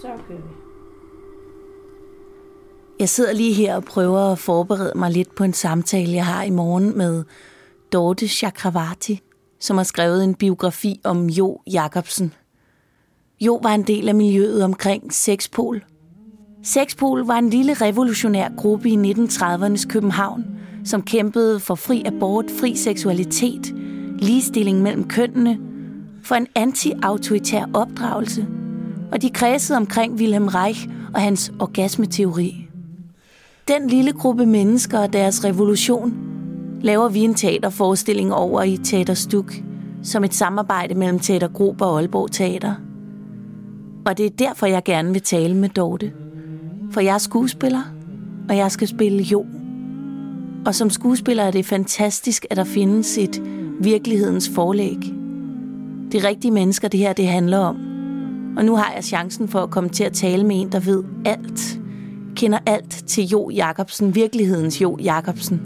Så kører vi. Jeg sidder lige her og prøver at forberede mig lidt på en samtale, jeg har i morgen med Dorte Chakravarti, som har skrevet en biografi om Jo Jacobsen. Jo var en del af miljøet omkring Sexpol. Sexpol var en lille revolutionær gruppe i 1930'ernes København, som kæmpede for fri abort, fri seksualitet, ligestilling mellem kønnene, for en anti-autoritær opdragelse, og de kredsede omkring Wilhelm Reich og hans orgasmeteori. Den lille gruppe mennesker og deres revolution laver vi en teaterforestilling over i Teater Stuk, som et samarbejde mellem Teater Grob og Aalborg Teater. Og det er derfor, jeg gerne vil tale med Dorte. For jeg er skuespiller, og jeg skal spille Jo. Og som skuespiller er det fantastisk, at der findes et virkelighedens forlæg. Det er rigtige mennesker, det her det handler om. Og nu har jeg chancen for at komme til at tale med en, der ved alt. Kender alt til Jo Jacobsen, virkelighedens Jo Jacobsen.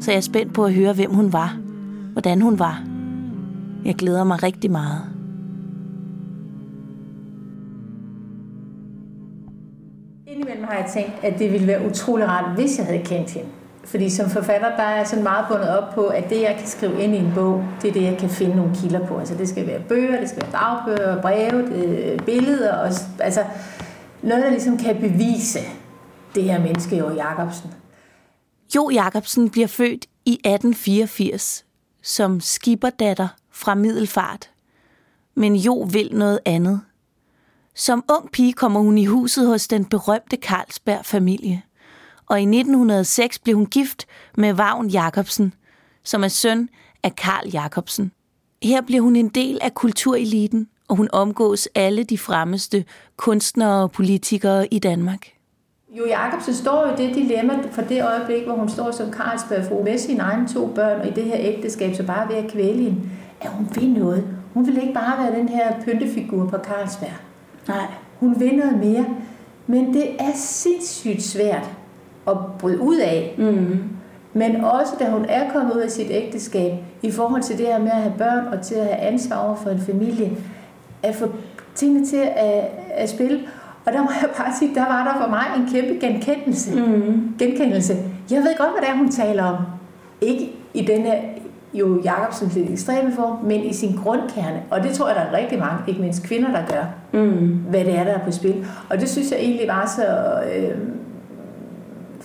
Så jeg er spændt på at høre, hvem hun var. Hvordan hun var. Jeg glæder mig rigtig meget. Indimellem har jeg tænkt, at det ville være utrolig rart, hvis jeg havde kendt hende. Fordi som forfatter, der er jeg sådan meget bundet op på, at det, jeg kan skrive ind i en bog, det er det, jeg kan finde nogle kilder på. Altså det skal være bøger, det skal være dagbøger, breve, det, billeder, og, altså noget, der ligesom kan bevise det her menneske, Jo Jacobsen. Jo Jacobsen bliver født i 1884 som skibberdatter fra Middelfart. Men Jo vil noget andet. Som ung pige kommer hun i huset hos den berømte Carlsberg-familie. Og i 1906 blev hun gift med Vagn Jacobsen, som er søn af Karl Jacobsen. Her bliver hun en del af kultureliten, og hun omgås alle de fremmeste kunstnere og politikere i Danmark. Jo Jacobsen står jo det dilemma for det øjeblik, hvor hun står som Carlsberg med sine egne to børn, og i det her ægteskab, så bare ved at kvæle hende, at hun vil noget. Hun vil ikke bare være den her pyntefigur på Carlsberg. Nej. Hun vil noget mere. Men det er sindssygt svært at bryde ud af. Mm. Men også da hun er kommet ud af sit ægteskab, i forhold til det her med at have børn og til at have ansvar over for en familie, at få tingene til at, at spille. Og der må jeg bare sige, der var der for mig en kæmpe genkendelse. Mm. genkendelse. Jeg ved godt, hvad det er, hun taler om. Ikke i den her jo Jacobsens lidt ekstreme form, men i sin grundkerne. Og det tror jeg, der er rigtig mange, ikke mindst kvinder, der gør, Mm. hvad det er, der er på spil. Og det synes jeg egentlig var så, øh,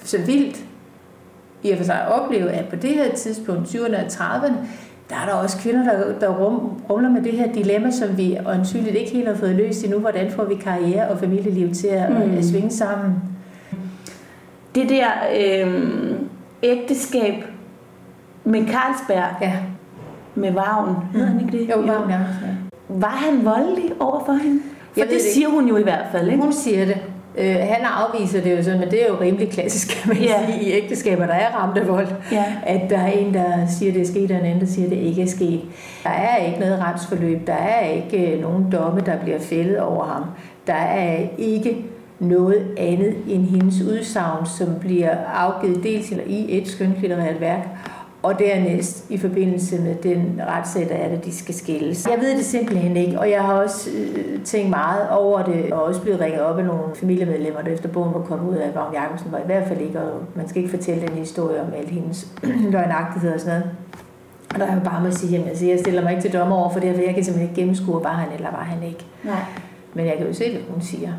så vildt i at for sig opleve, at på det her tidspunkt, 20'erne og 30'erne, der er der også kvinder, der, der rum, rumler med det her dilemma, som vi åndsynligt ikke helt har fået løst endnu. Hvordan får vi karriere og familieliv til at, Mm. mm. at svinge sammen? Det der øh, ægteskab med Carlsberg, Ja, med Vagn, hedder han ikke det? jo, jo. Ja. Var han voldelig over for hende? For Jeg det det siger hun jo i hvert fald, ikke? Hun siger det. Øh, han afviser det jo sådan, men det er jo rimelig klassisk, kan man Ja. sige, i ægteskaber, der er ramt af vold. Ja. At der er en, der siger, det er sket, og en anden, der siger, det ikke er sket. Der er ikke noget retsforløb. Der er ikke øh, nogen domme, der bliver fældet over ham. Der er ikke noget andet end hendes udsagn, som bliver afgivet dels i et skønlitterært værk, og dernæst i forbindelse med den retssag, der er, at de skal skilles. Jeg ved det simpelthen ikke, og jeg har også øh, tænkt meget over det, og også blevet ringet op af nogle familiemedlemmer, der efter bogen var kommet ud af, at Vagn Jacobsen var i hvert fald ikke, og man skal ikke fortælle den historie om alle hendes løgnagtigheder og sådan noget. Og der er jeg bare med at sige, at jeg stiller mig ikke til dommer over for det, for jeg kan simpelthen ikke gennemskue, var han eller var han ikke. Nej. Men jeg kan jo se, hvad hun siger.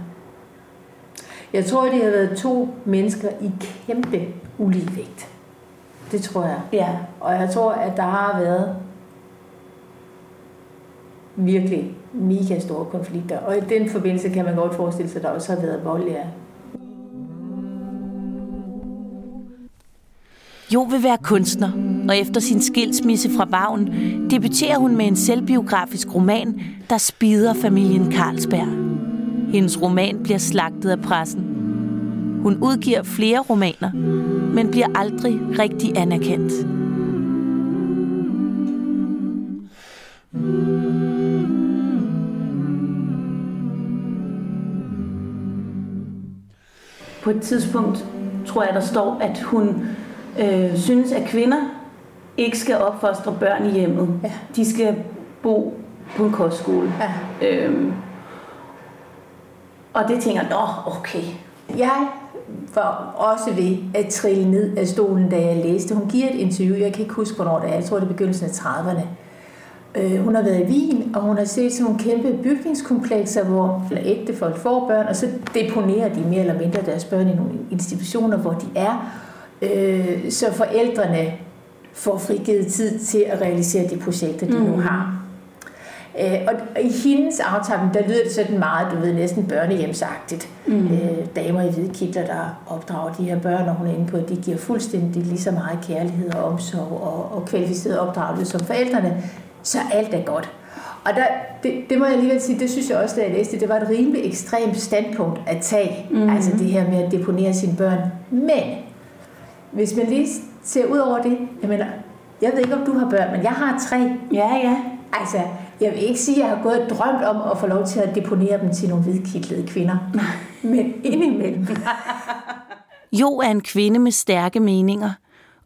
Jeg tror, de har været to mennesker i kæmpe uligevægt. Det tror jeg. Ja. Og jeg tror, at der har været virkelig mega store konflikter. Og i den forbindelse kan man godt forestille sig, at der også har været vold, ja. Jo vil være kunstner, og efter sin skilsmisse fra Vagn, debuterer hun med en selvbiografisk roman, der spider familien Carlsberg. Hendes roman bliver slagtet af pressen. Hun udgiver flere romaner, men bliver aldrig rigtig anerkendt. På et tidspunkt tror jeg, der står, at hun øh, synes, at kvinder ikke skal opfostre børn i hjemmet. Ja. De skal bo på en kostskole. ja. Øhm, Og det tænker jeg, nå, okay. Jeg var også ved at trille ned af stolen, da jeg læste. Hun giver et interview, jeg kan ikke huske, hvornår det er. Jeg tror, det er begyndelsen af 30'erne. Øh, hun har været i Wien, og hun har set sådan nogle kæmpe bygningskomplekser, hvor ægtefolk får børn, og så deponerer de mere eller mindre deres børn i nogle institutioner, hvor de er. Øh, så forældrene får frigivet tid til at realisere de projekter, de mm. nu har. Øh, og i hendes aftale, der lyder det sådan meget, du ved, næsten børnehjemsagtigt. Mm. Øh, damer i hvide kitler, der opdrager de her børn, og hun er inde på, at de giver fuldstændig lige så meget kærlighed og omsorg og, og kvalificeret opdragelse som forældrene, så alt er godt. Og der, det, det må jeg alligevel sige, det synes jeg også, da jeg læste det, var et rimelig ekstremt standpunkt at tage, mm. altså det her med at deponere sine børn. Men, hvis man lige ser ud over det, jeg mener, jeg ved ikke, om du har børn, men jeg har tre. Ja, ja. Altså, jeg vil ikke sige, at jeg har gået og drømt om at få lov til at deponere dem til nogle hvidkidlede kvinder. Men indimellem. jo er en kvinde med stærke meninger,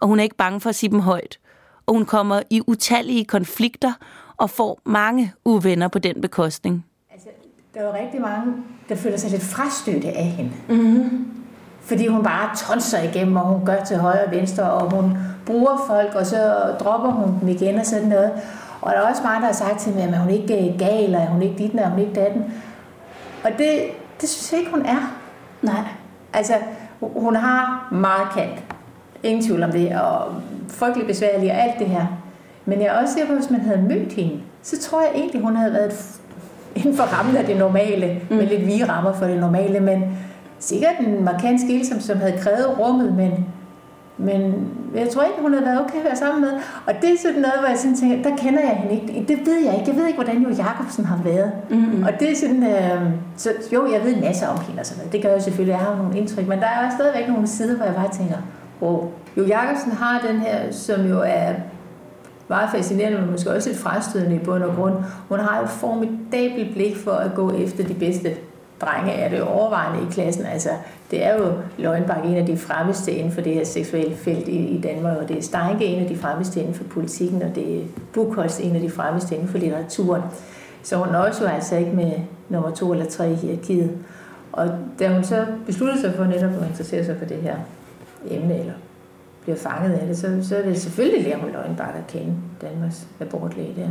og hun er ikke bange for at sige dem højt. Og hun kommer i utallige konflikter og får mange uvenner på den bekostning. Altså, der er jo rigtig mange, der føler sig lidt frastøtte af hende. Mm-hmm. Fordi hun bare tonser igennem, og hun gør til højre og venstre, og hun bruger folk, og så dropper hun dem igen og sådan noget. Og der er også mange, der har sagt til mig, at hun ikke er gal, eller hun ikke dit, og hun ikke datten. Og det, det synes jeg ikke, hun er. Nej. Altså, hun har meget kant. Ingen tvivl om det, og frygtelig besværlig og alt det her. Men jeg er også sikker på, at hvis man havde mødt hende, så tror jeg egentlig, hun havde været inden for rammen af det normale, mm. med lidt vige rammer for det normale, men sikkert en markant skil, som, som havde krævet rummet, men men jeg tror ikke, hun havde været okay at være sammen med. Og det er sådan noget, hvor jeg sådan tænker, der kender jeg hende ikke. Det ved jeg ikke. Jeg ved ikke, hvordan Jo Jacobsen har været. Mm-hmm. Og det er sådan, øh, så jo, jeg ved en masse om hende og sådan noget. Det gør jeg selvfølgelig, jeg har nogle indtryk. Men der er stadigvæk nogle sider, hvor jeg bare tænker, wow. Jo Jacobsen har den her, som jo er meget fascinerende, men måske også lidt frastødende i bund og grund. Hun har jo et formidabelt blik for at gå efter de bedste drenge er det jo overvejende i klassen. Altså, det er jo Løgnbak en af de fremmeste inden for det her seksuelle felt i, i Danmark, og det er Steinke en af de fremmeste inden for politikken, og det er Bukholz en af de fremmeste inden for litteraturen. Så hun nøjes jo altså ikke med nummer to eller tre i hierarkiet. Og da hun så besluttede sig for netop at interessere sig for det her emne, eller bliver fanget af det, så, så er det selvfølgelig lærer hun Løgnbak at kende, Danmarks abortlæge der.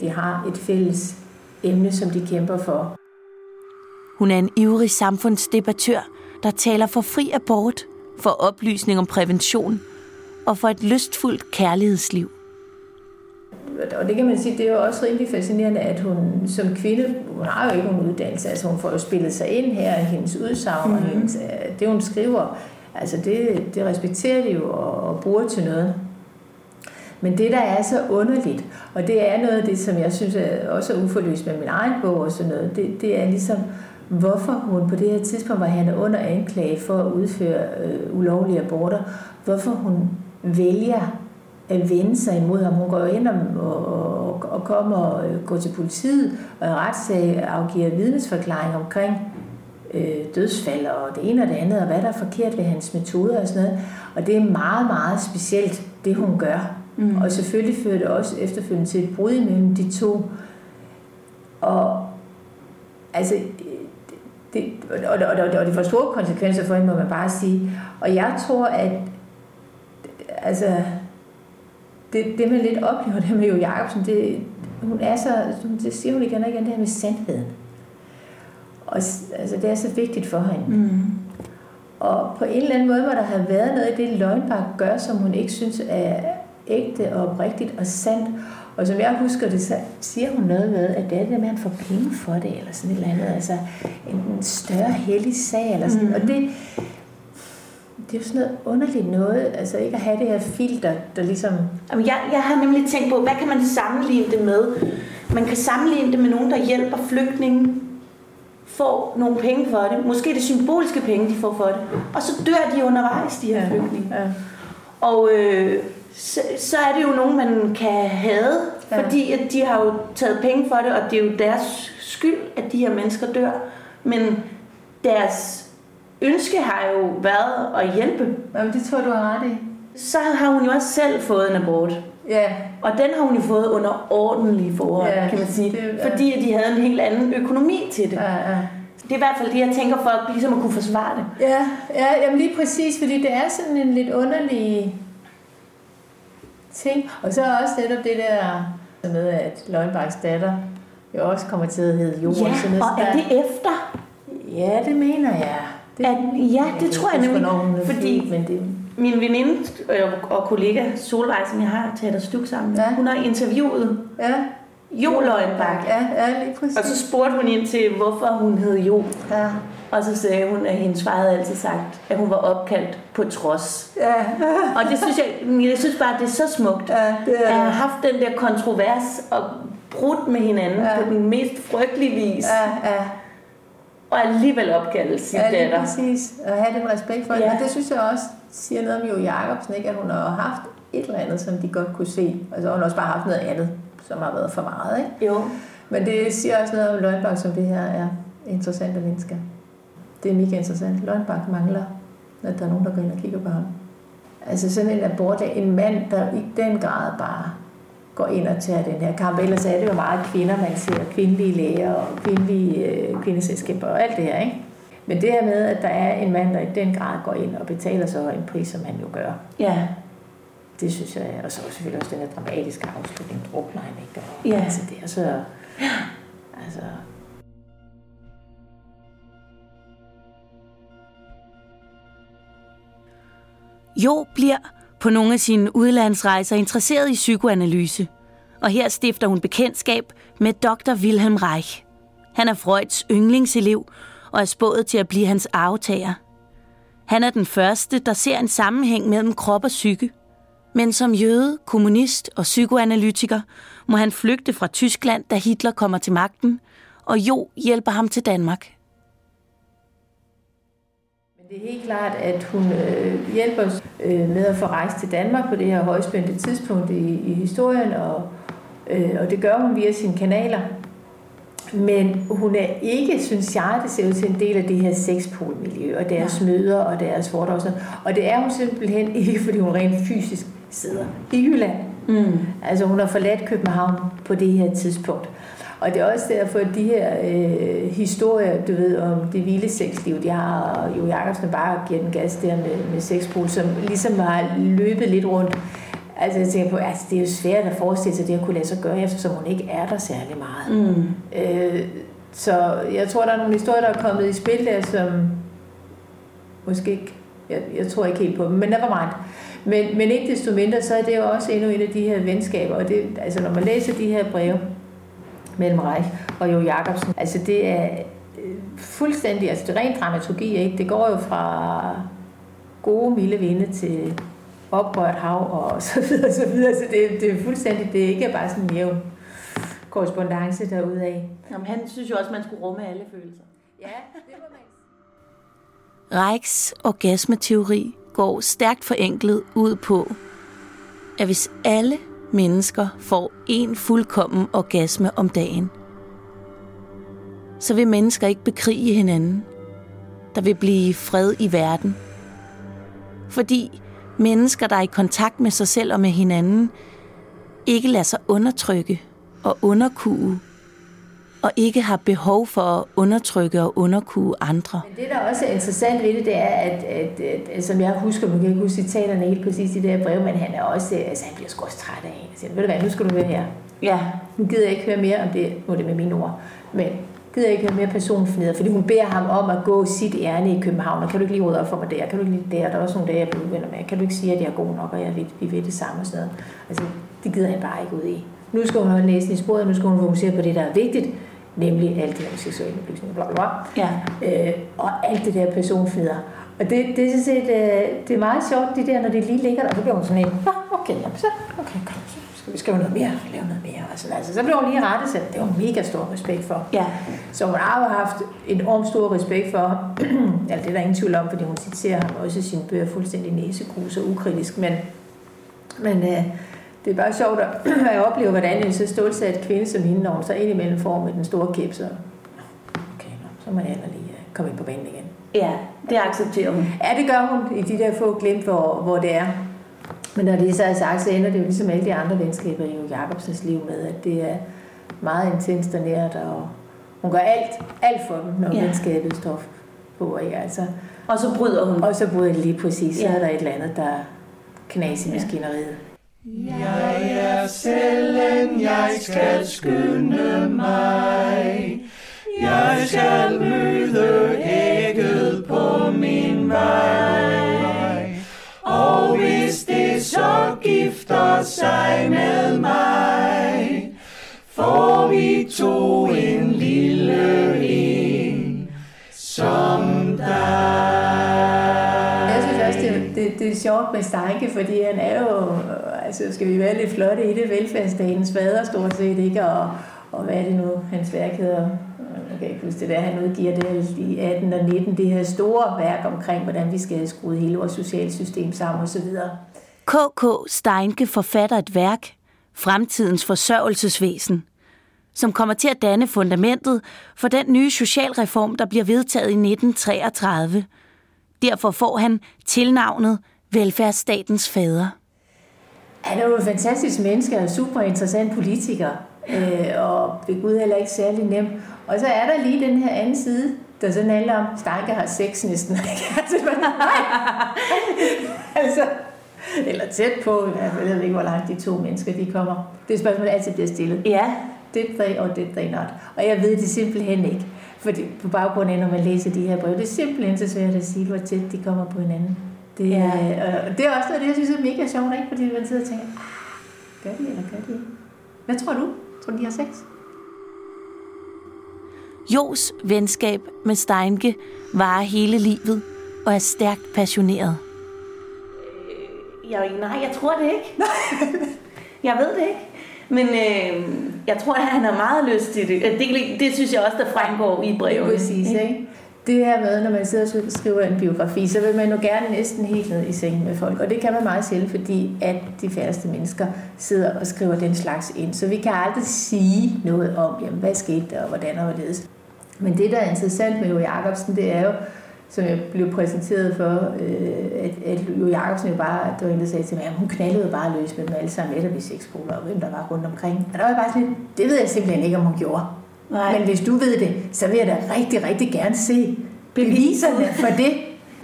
De har et fælles emne, som de kæmper for. Hun er en ivrig samfundsdebattør, der taler for fri abort, for oplysning om prævention og for et lystfuldt kærlighedsliv. Og det kan man sige, det er jo også rimelig fascinerende, at hun som kvinde, hun har jo ikke nogen uddannelse, altså hun får jo spillet sig ind her, hendes udsagn mm-hmm. og hendes, øh, det hun skriver, altså det, det respekterer de jo og, og bruger til noget. Men det, der er så underligt, og det er noget af det, som jeg synes er også er uforløst med min egen bog og sådan noget, det, det er ligesom, hvorfor hun på det her tidspunkt, hvor han er under anklage for at udføre øh, ulovlige aborter, hvorfor hun vælger at vende sig imod ham. Hun går ind og, og, og kommer og øh, går til politiet og retssag afgiver vidnesforklaring omkring øh, dødsfald og det ene og det andet, og hvad der er forkert ved hans metoder og sådan noget. Og det er meget, meget specielt, det hun gør. Mm. Og selvfølgelig fører det også efterfølgende til et brud imellem de to. Og altså, det, og, og, og, og det får store konsekvenser for hende, må man bare sige. Og jeg tror, at altså, det, det man lidt oplever det med Jo Jacobsen, det, hun er så, det siger hun igen og igen, det her med sandheden. Og altså, det er så vigtigt for hende. Mm. Og på en eller anden måde må der have været noget i det, Løgnbak gør, som hun ikke synes er ægte og oprigtigt og sandt. Og som jeg husker det, så siger hun noget med, at det er det, med, at man får penge for det, eller sådan et eller andet. Altså en større hellig sag, eller sådan. Mm. Og det, det er jo sådan noget underligt noget, altså ikke at have det her filter, der ligesom... Jamen, jeg, jeg har nemlig tænkt på, hvad kan man sammenligne det med? Man kan sammenligne det med nogen, der hjælper flygtninge, får nogle penge for det. Måske det symboliske penge, de får for det. Og så dør de undervejs, de her ja, flygtninge. Ja. Og øh, så, så er det jo nogen, man kan have, ja. fordi at de har jo taget penge for det, og det er jo deres skyld, at de her mennesker dør. Men deres ønske har jo været at hjælpe. Jamen, det tror du har ret i. Så har hun jo også selv fået en abort. Ja. Og den har hun jo fået under ordentlige forhold, ja, kan man sige. Det, ja. Fordi at de havde en helt anden økonomi til det. Ja, ja. Det er i hvert fald det, jeg tænker for at ligesom at kunne forsvare det. Ja, ja jamen lige præcis, fordi det er sådan en lidt underlig ting. Og så også netop det der med, at Løgnbaks datter jo også kommer til at hedde Jorden. Ja, sådan og er det efter? Ja, det mener jeg. Det, at, ja, det tror jeg nemlig. Fordi fint, men det... min veninde og kollega Solvej, som jeg har taget stuk sammen med, ja. hun har interviewet ja. Jo Løgnbak. Ja, ja, lige præcis. Og så spurgte hun ind til, hvorfor hun hed Jo. Ja. Og så sagde hun, at hendes far havde altid sagt, at hun var opkaldt på trods. Ja. og det synes jeg, jeg synes bare, det er så smukt. Ja, det er. At have haft den der kontrovers og brudt med hinanden ja. på den mest frygtelige vis. Ja, ja. Og alligevel opkaldt sin ja, datter. præcis. Og have den respekt for ja. Men det synes jeg også siger noget om Jo Jacobsen, ikke? at hun har haft et eller andet, som de godt kunne se. Altså hun har også bare haft noget andet, som har været for meget. Ikke? Jo. Men det siger også noget om Løgnbak, som det her er interessante mennesker. Det er mega interessant. Løgnbak mangler, at der er nogen, der går ind og kigger på ham. Altså sådan en abort, en mand, der i den grad bare går ind og tager den her kamp. Ellers er det jo meget kvinder, man ser kvindelige læger og kvindelige øh, kvindeselskaber og alt det her, ikke? Men det her med, at der er en mand, der i den grad går ind og betaler så en pris, som han jo gør. Ja. Det synes jeg, og så selvfølgelig også den her dramatiske afslutning, drukner han ikke? Og, ja. Altså, det er så... Altså, Jo bliver på nogle af sine udlandsrejser interesseret i psykoanalyse, og her stifter hun bekendtskab med Dr. Wilhelm Reich. Han er Freuds yndlingselev og er spået til at blive hans arvtager. Han er den første, der ser en sammenhæng mellem krop og psyke. Men som jøde, kommunist og psykoanalytiker må han flygte fra Tyskland, da Hitler kommer til magten, og Jo hjælper ham til Danmark. Det er helt klart, at hun øh, hjælper os øh, med at få rejst til Danmark på det her højspændte tidspunkt i, i historien, og, øh, og det gør hun via sine kanaler. Men hun er ikke, synes jeg, det ser ud til en del af det her sexpolmiljø, og deres ja. møder og deres foredrag. Og det er hun simpelthen ikke, fordi hun rent fysisk sidder i Jylland. Mm. Altså hun har forladt København på det her tidspunkt. Og det er også derfor, at de her øh, historier, du ved, om det vilde sexliv, de har, og Jo Jacobsen bare giver den gas der med, med sexpol, som ligesom har løbet lidt rundt. Altså jeg tænker på, altså det er jo svært at forestille sig det at kunne lade sig gøre, eftersom hun ikke er der særlig meget. Mm. Øh, så jeg tror, der er nogle historier, der er kommet i spil der, som måske ikke, jeg, jeg tror ikke helt på dem, men never mind. Men, men ikke desto mindre, så er det jo også endnu en af de her venskaber, og det, altså når man læser de her breve, mellem Reich og Jo Jacobsen. Altså det er øh, fuldstændig, altså det er ren dramaturgi, ikke? Det går jo fra gode, milde vinde til oprørt hav og så videre, så videre. Så det, det er fuldstændig, det er ikke bare sådan en jævn korrespondence derudaf. Jamen, han synes jo også, man skulle rumme alle følelser. Ja, det må man Reichs orgasmeteori går stærkt forenklet ud på, at hvis alle mennesker får en fuldkommen orgasme om dagen, så vil mennesker ikke bekrige hinanden. Der vil blive fred i verden. Fordi mennesker, der er i kontakt med sig selv og med hinanden, ikke lader sig undertrykke og underkue og ikke har behov for at undertrykke og underkue andre. Men det, der også er interessant ved det, det er, at, at, at, at som jeg husker, man kan ikke huske citaterne helt præcis i det her brev, men han er også, altså han bliver sgu også træt af hende. siger, ved du hvad, nu skal du høre her. Ja. Nu gider jeg ikke høre mere om det, nu er det med mine ord, men gider jeg ikke høre mere personfneder, fordi hun beder ham om at gå sit ærne i København, og kan du ikke lige rydde op for mig der, kan du ikke lige der, der er også nogle dage, jeg bliver uvenner med, kan du ikke sige, at jeg er god nok, og jeg ved, vi ved det samme og sådan noget. Altså, det gider han bare ikke ud i. Nu skal hun holde næsen i sporet, nu skal hun fokusere på det, der er vigtigt, nemlig alt det her seksuelle oplysninger, bla, bla. Ja. Øh, og alt det der personfnider. Og det, det, er set, øh, det er meget sjovt, det der, når det lige ligger der, så bliver hun sådan en, okay, jamen, så, okay, kom, så skal vi skrive noget mere, lave noget mere. Og sådan, altså, så bliver hun lige rettet selv. Det var mega stor respekt for. Ja. Så hun har jo haft enormt stor respekt for, ja, det er der ingen tvivl om, fordi hun citerer ham også i sine bøger fuldstændig næsegrus og ukritisk, men, men øh, det er bare sjovt at, opleve, hvordan en så stålsat kvinde som hende, når hun så indimellem får med den store kæp, så okay, nå, så må jeg lige øh, komme ind på banen igen. Ja, det accepterer hun. Ja, det gør hun i de der få glimt, hvor, hvor det er. Men når det så er sagt, så ender det jo ligesom alle de andre venskaber i Jacobsens liv med, at det er meget intenst og nært, og, Hun gør alt, alt for dem, når ja. venskabet står på. Ikke? Altså, og så bryder hun. Og så bryder det lige præcis. Så ja. er der et eller andet, der knas i maskineriet. Jeg er cellen, jeg skal skynde mig. Jeg skal møde ægget på min vej. Og hvis det så gifter sig med mig, får vi to en lille en som dig. Jeg synes også, det, det, det er sjovt med Steinke, fordi han er jo, altså skal vi være lidt flotte i det, velfærdsstatens fader stort set, ikke? Og, og hvad er det nu, hans værk hedder? Øh, jeg kan ikke huske det der, han udgiver det i 18 og 19, det her store værk omkring, hvordan vi skal skrue hele vores sociale system sammen osv. K.K. Steinke forfatter et værk, Fremtidens forsørgelsesvæsen, som kommer til at danne fundamentet for den nye socialreform, der bliver vedtaget i 1933. Derfor får han tilnavnet velfærdsstatens fader. Han er jo en fantastisk menneske og super interessant politiker, øh, og ved Gud heller ikke særlig nem. Og så er der lige den her anden side, der sådan handler om, Steinke har sex næsten. altså, eller tæt på. Jeg ved ikke, hvor langt de to mennesker de kommer. Det er spørgsmål, der altid bliver stillet. Ja. Det they og det they not. Og jeg ved det simpelthen ikke. Fordi på baggrund af, når man læser de her brev, det er simpelthen så svært at sige, hvor tæt de kommer på hinanden. Det, ja. øh, det er også noget, det jeg synes er mega sjovt, ikke? Fordi man sidder og tænker, gør de eller gør de ikke? Hvad tror du? Tror du, de har sex? Jos venskab med Steinke varer hele livet og er stærkt passioneret. Øh, jeg, nej, jeg tror det ikke. jeg ved det ikke. Men øh, jeg tror, at han har meget lyst til det. Det, det synes jeg også, der fremgår i brevet. Præcis, ikke? Det her med, når man sidder og skriver en biografi, så vil man jo gerne næsten helt ned i sengen med folk. Og det kan man meget selv, fordi at de færreste mennesker sidder og skriver den slags ind. Så vi kan aldrig sige noget om, jamen, hvad skete der, og hvordan og hvorledes. Men det, der er interessant med Jo Jacobsen, det er jo, som jeg blev præsenteret for, øh, at, at Jo Jacobsen jo bare, der var en, der sagde til mig, at hun knaldede bare løs med dem alle sammen et af de seks og hvem der var rundt omkring. Og der var jeg bare sådan det ved jeg simpelthen ikke, om hun gjorde. Nej. Men hvis du ved det, så vil jeg da rigtig, rigtig gerne se beviserne for det.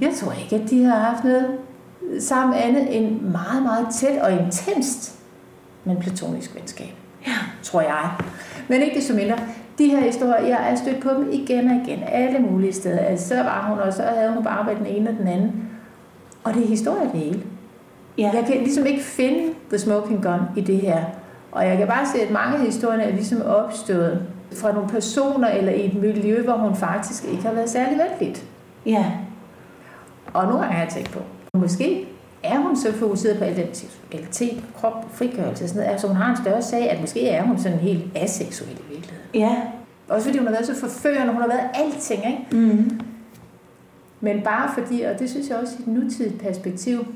Jeg tror ikke, at de har haft noget sammen andet end meget, meget tæt og intenst, men platonisk venskab. Ja. Tror jeg. Men ikke så mindre, de her historier, jeg er stødt på dem igen og igen, alle mulige steder. Altså, så var hun, og så havde hun bare været den ene og den anden. Og det er historie det hele. Ja. Jeg kan ligesom ikke finde The Smoking Gun i det her. Og jeg kan bare se, at mange af historierne er ligesom opstået fra nogle personer eller i et miljø, hvor hun faktisk ikke har været særlig veldigt. Ja. Og nu har jeg tænkt på, måske er hun så fokuseret på identitet, krop, frigørelse og sådan noget, altså hun har en større sag, at måske er hun sådan helt aseksuel i virkeligheden. Ja. Også fordi hun har været så forførende, hun har været alting, ikke? Mm. Men bare fordi, og det synes jeg også i et nutidigt perspektiv,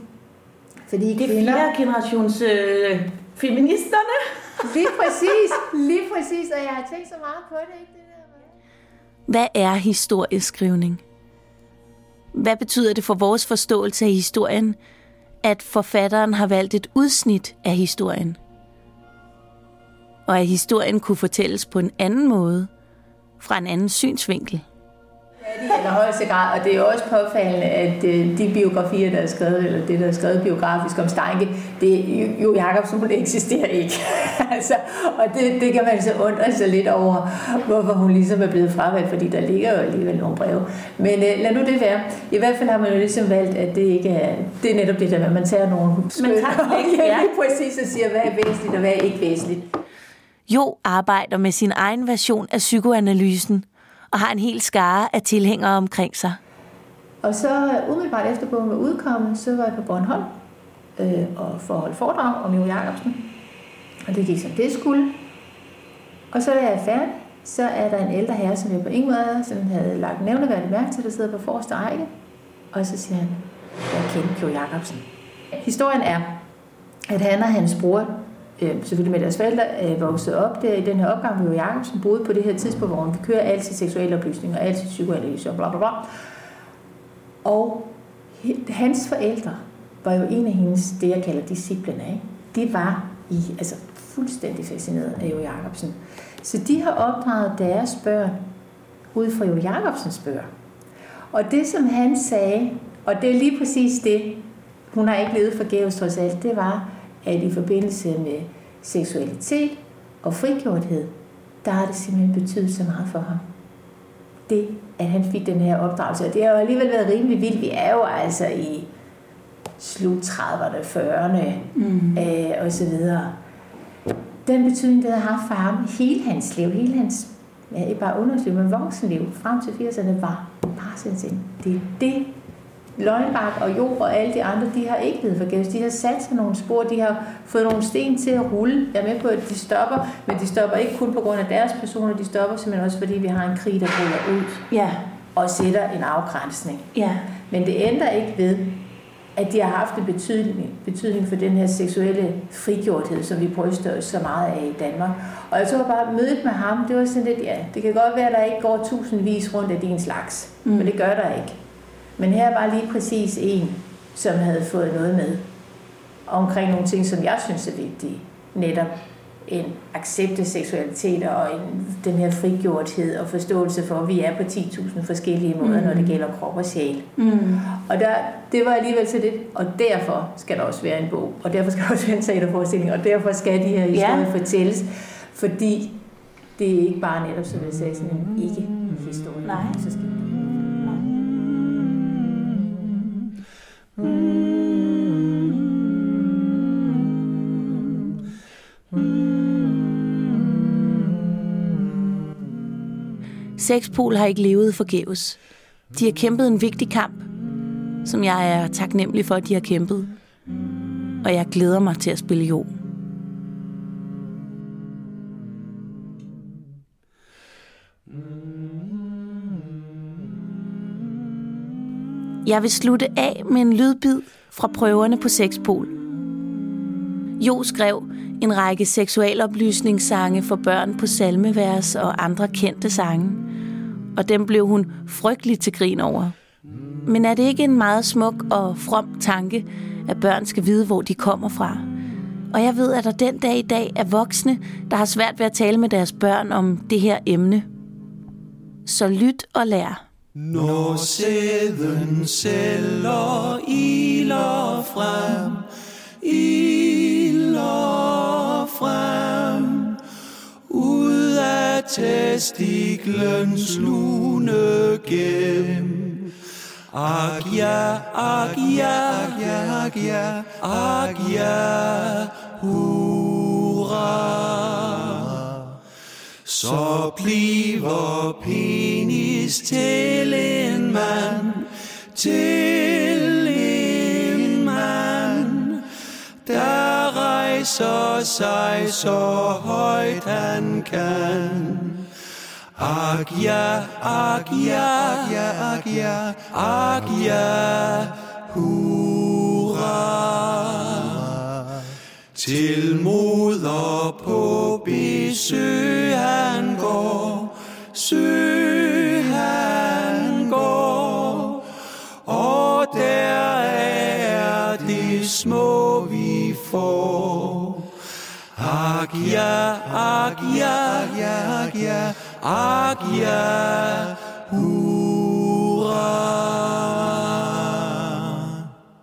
fordi det er kvinder... fjerde generations øh, feministerne. Lige præcis, lige præcis, og jeg har tænkt så meget på det, ikke? Det der Hvad er historieskrivning? Hvad betyder det for vores forståelse af historien, at forfatteren har valgt et udsnit af historien? Og at historien kunne fortælles på en anden måde, fra en anden synsvinkel? I allerhøjeste grad, og det er også påfaldende, at øh, de biografier, der er skrevet, eller det, der er skrevet biografisk om Steinke, det jo Jacobsen, hun eksisterer ikke. altså, og det, det kan man så undre sig lidt over, hvorfor hun ligesom er blevet fravalgt, fordi der ligger jo alligevel nogle breve. Men øh, lad nu det være. I hvert fald har man jo ligesom valgt, at det ikke er, det er netop det der, at man tager nogle skøn, man tager ikke, ja. præcis og siger, hvad er væsentligt og hvad er ikke væsentligt. Jo arbejder med sin egen version af psykoanalysen – og har en hel skare af tilhængere omkring sig. Og så umiddelbart efter bogen var udkommet, så var jeg på Bornholm øh, og for at holde foredrag om Jo Jacobsen. Og det gik som det skulle. Og så da jeg er færdig, så er der en ældre herre, som jeg på ingen måde som havde lagt nævneværdigt mærke til, der sidder på forreste række. Og så siger han, jeg kender Jo Jacobsen. Historien er, at han og hans bror øh, selvfølgelig med deres forældre, øh, voksede op der i den her opgang, hvor Jacobsen boede på det her tidspunkt, hvor hun kører alt sit seksuelle oplysning og alt sit psykoanalyse og bla bla bla. Og hans forældre var jo en af hendes, det jeg kalder discipliner, ikke? De var i, altså fuldstændig fascineret af Jo Jacobsen. Så de har opdraget deres børn ud fra Jo Jacobsens bøger. Og det, som han sagde, og det er lige præcis det, hun har ikke levet forgæves trods alt, det var, at i forbindelse med seksualitet og frigjorthed, der har det simpelthen betydet så meget for ham. Det, at han fik den her opdragelse. Og det har jo alligevel været rimelig vildt. Vi er jo altså i slut 30'erne, 40'erne mm. øh, og så videre. Den betydning, det har haft for ham hele hans liv, hele hans, ja, ikke bare underliv, men voksenliv, frem til 80'erne, var bare sådan Det er det, Løgnbak og Jo og alle de andre, de har ikke levet forgæves. De har sat sig nogle spor, de har fået nogle sten til at rulle. Jeg er med på, at de stopper, men de stopper ikke kun på grund af deres personer, de stopper simpelthen også, fordi vi har en krig, der bryder ud ja. og sætter en afgrænsning. Ja. Men det ændrer ikke ved, at de har haft en betydning, betydning for den her seksuelle frigjorthed, som vi bryster os så meget af i Danmark. Og jeg tror bare, at mødet med ham, det var sådan lidt, ja, det kan godt være, at der ikke går tusindvis rundt af din slags, mm. men det gør der ikke. Men her var lige præcis en, som havde fået noget med omkring nogle ting, som jeg synes er vigtige. Netop en accept af seksualitet og en, den her frigjorthed og forståelse for, at vi er på 10.000 forskellige måder, mm. når det mm. gælder krop og sjæl. Mm. Og der, det var alligevel så lidt, og derfor skal der også være en bog, og derfor skal der også være en teaterforestilling, og derfor skal de her historier ja. fortælles, fordi det er ikke bare netop, som jeg sagde, sådan en ikke-historie. Nej. Så skal Sexpol har ikke levet forgæves. De har kæmpet en vigtig kamp, som jeg er taknemmelig for, at de har kæmpet. Og jeg glæder mig til at spille jord. Jeg vil slutte af med en lydbid fra prøverne på Sexpol. Jo skrev en række seksualoplysningssange for børn på salmevers og andre kendte sange, og dem blev hun frygtelig til grin over. Men er det ikke en meget smuk og from tanke, at børn skal vide, hvor de kommer fra? Og jeg ved, at der den dag i dag er voksne, der har svært ved at tale med deres børn om det her emne. Så lyt og lær. Når sæden sælger iler frem, iler frem, ud af testiklens lune gem. Ak ja, ak ja, ak ja, ak ja, ak ja, hurra så bliver penis til en mand, til en mand, der rejser sig så højt han kan. Ak ja, ak ja, ak ja, ak ja, ak ja, hurra. Til moder på besøg han går, søg han går, og der er det små vi får. Ak ja, ak ja, ak ja, ak ja, ak ja, hurra.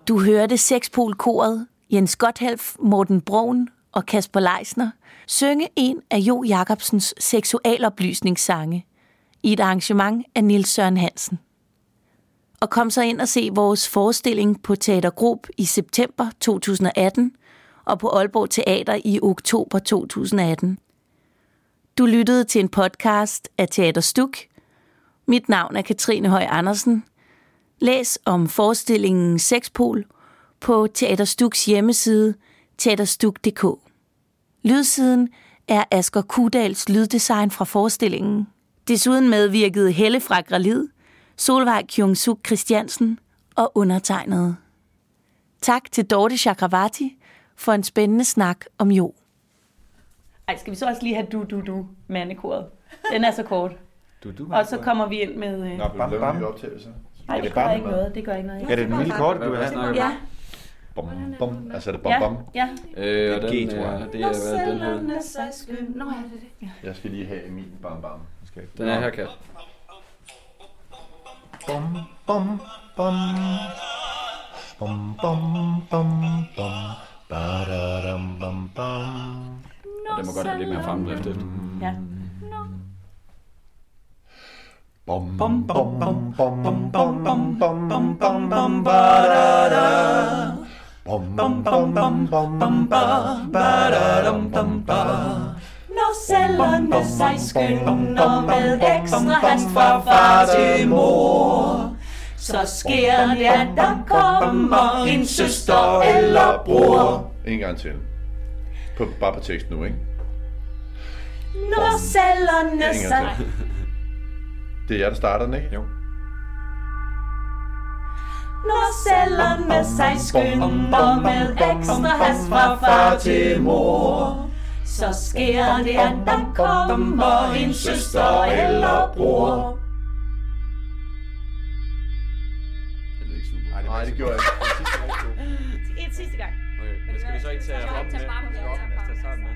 Du hørte Sexpol-koret Jens Gotthelf, Morten Broen og Kasper Leisner synge en af Jo Jacobsens seksualoplysningssange i et arrangement af Nils Søren Hansen. Og kom så ind og se vores forestilling på Teatergrup i september 2018 og på Aalborg Teater i oktober 2018. Du lyttede til en podcast af Teater Stuk. Mit navn er Katrine Høj Andersen. Læs om forestillingen Sexpol på Teaterstuks hjemmeside teaterstuk.dk. Lydsiden er Asger Kudals lyddesign fra forestillingen. Desuden medvirkede Helle fra Gralid, Solvej Kyung-suk Christiansen og undertegnede. Tak til Dorte Chakravarti for en spændende snak om jo. Ej, skal vi så også lige have du, du, du, mandekoret? Den er så kort. Du, du, og så kommer vi ind med... Øh... Nå, bam, bam. Nej, det gør ikke noget. Det gør ikke noget. Er det den lille kort, du vil have? Ja. Bom, bom. Altså er det bom, Ja, bom? ja. Øh, og Det er den, G, tror jeg. er, det er, hvad den hedder. Nå, er det det? Jeg skal lige have min bam, bam. Skal jeg- Den er her, Kat. Bom, bom, bom. Bom, bom, bom, bom. Ba-da-dam, bam, bam. Og den må godt have lidt mere fremdrift efter. Ja. Bom, bom, bom, bom, bom, bom, bom, bom, bom, bom, bom, ba-da-da. Bom, bom, bom, bom, bom, bom, ba, ba-da-dam, bam, ba. Når cellerne sig skynder med ekstra hast fra far til mor, så sker det, at der kommer en søster eller bror. En gang til. På, bare på tekst nu, ikke? Når cellerne sig... Det er jer, der starter den, ikke? Jo. Når cellerne sig skynder med ekstra hast fra far til mor, så sker det, at der kommer en søster eller bror. Det ikke super. Nej, det gjorde jeg ikke. Et sidste gang. Okay, men skal vi så ikke tage Så op med? Skal vi tage starten med.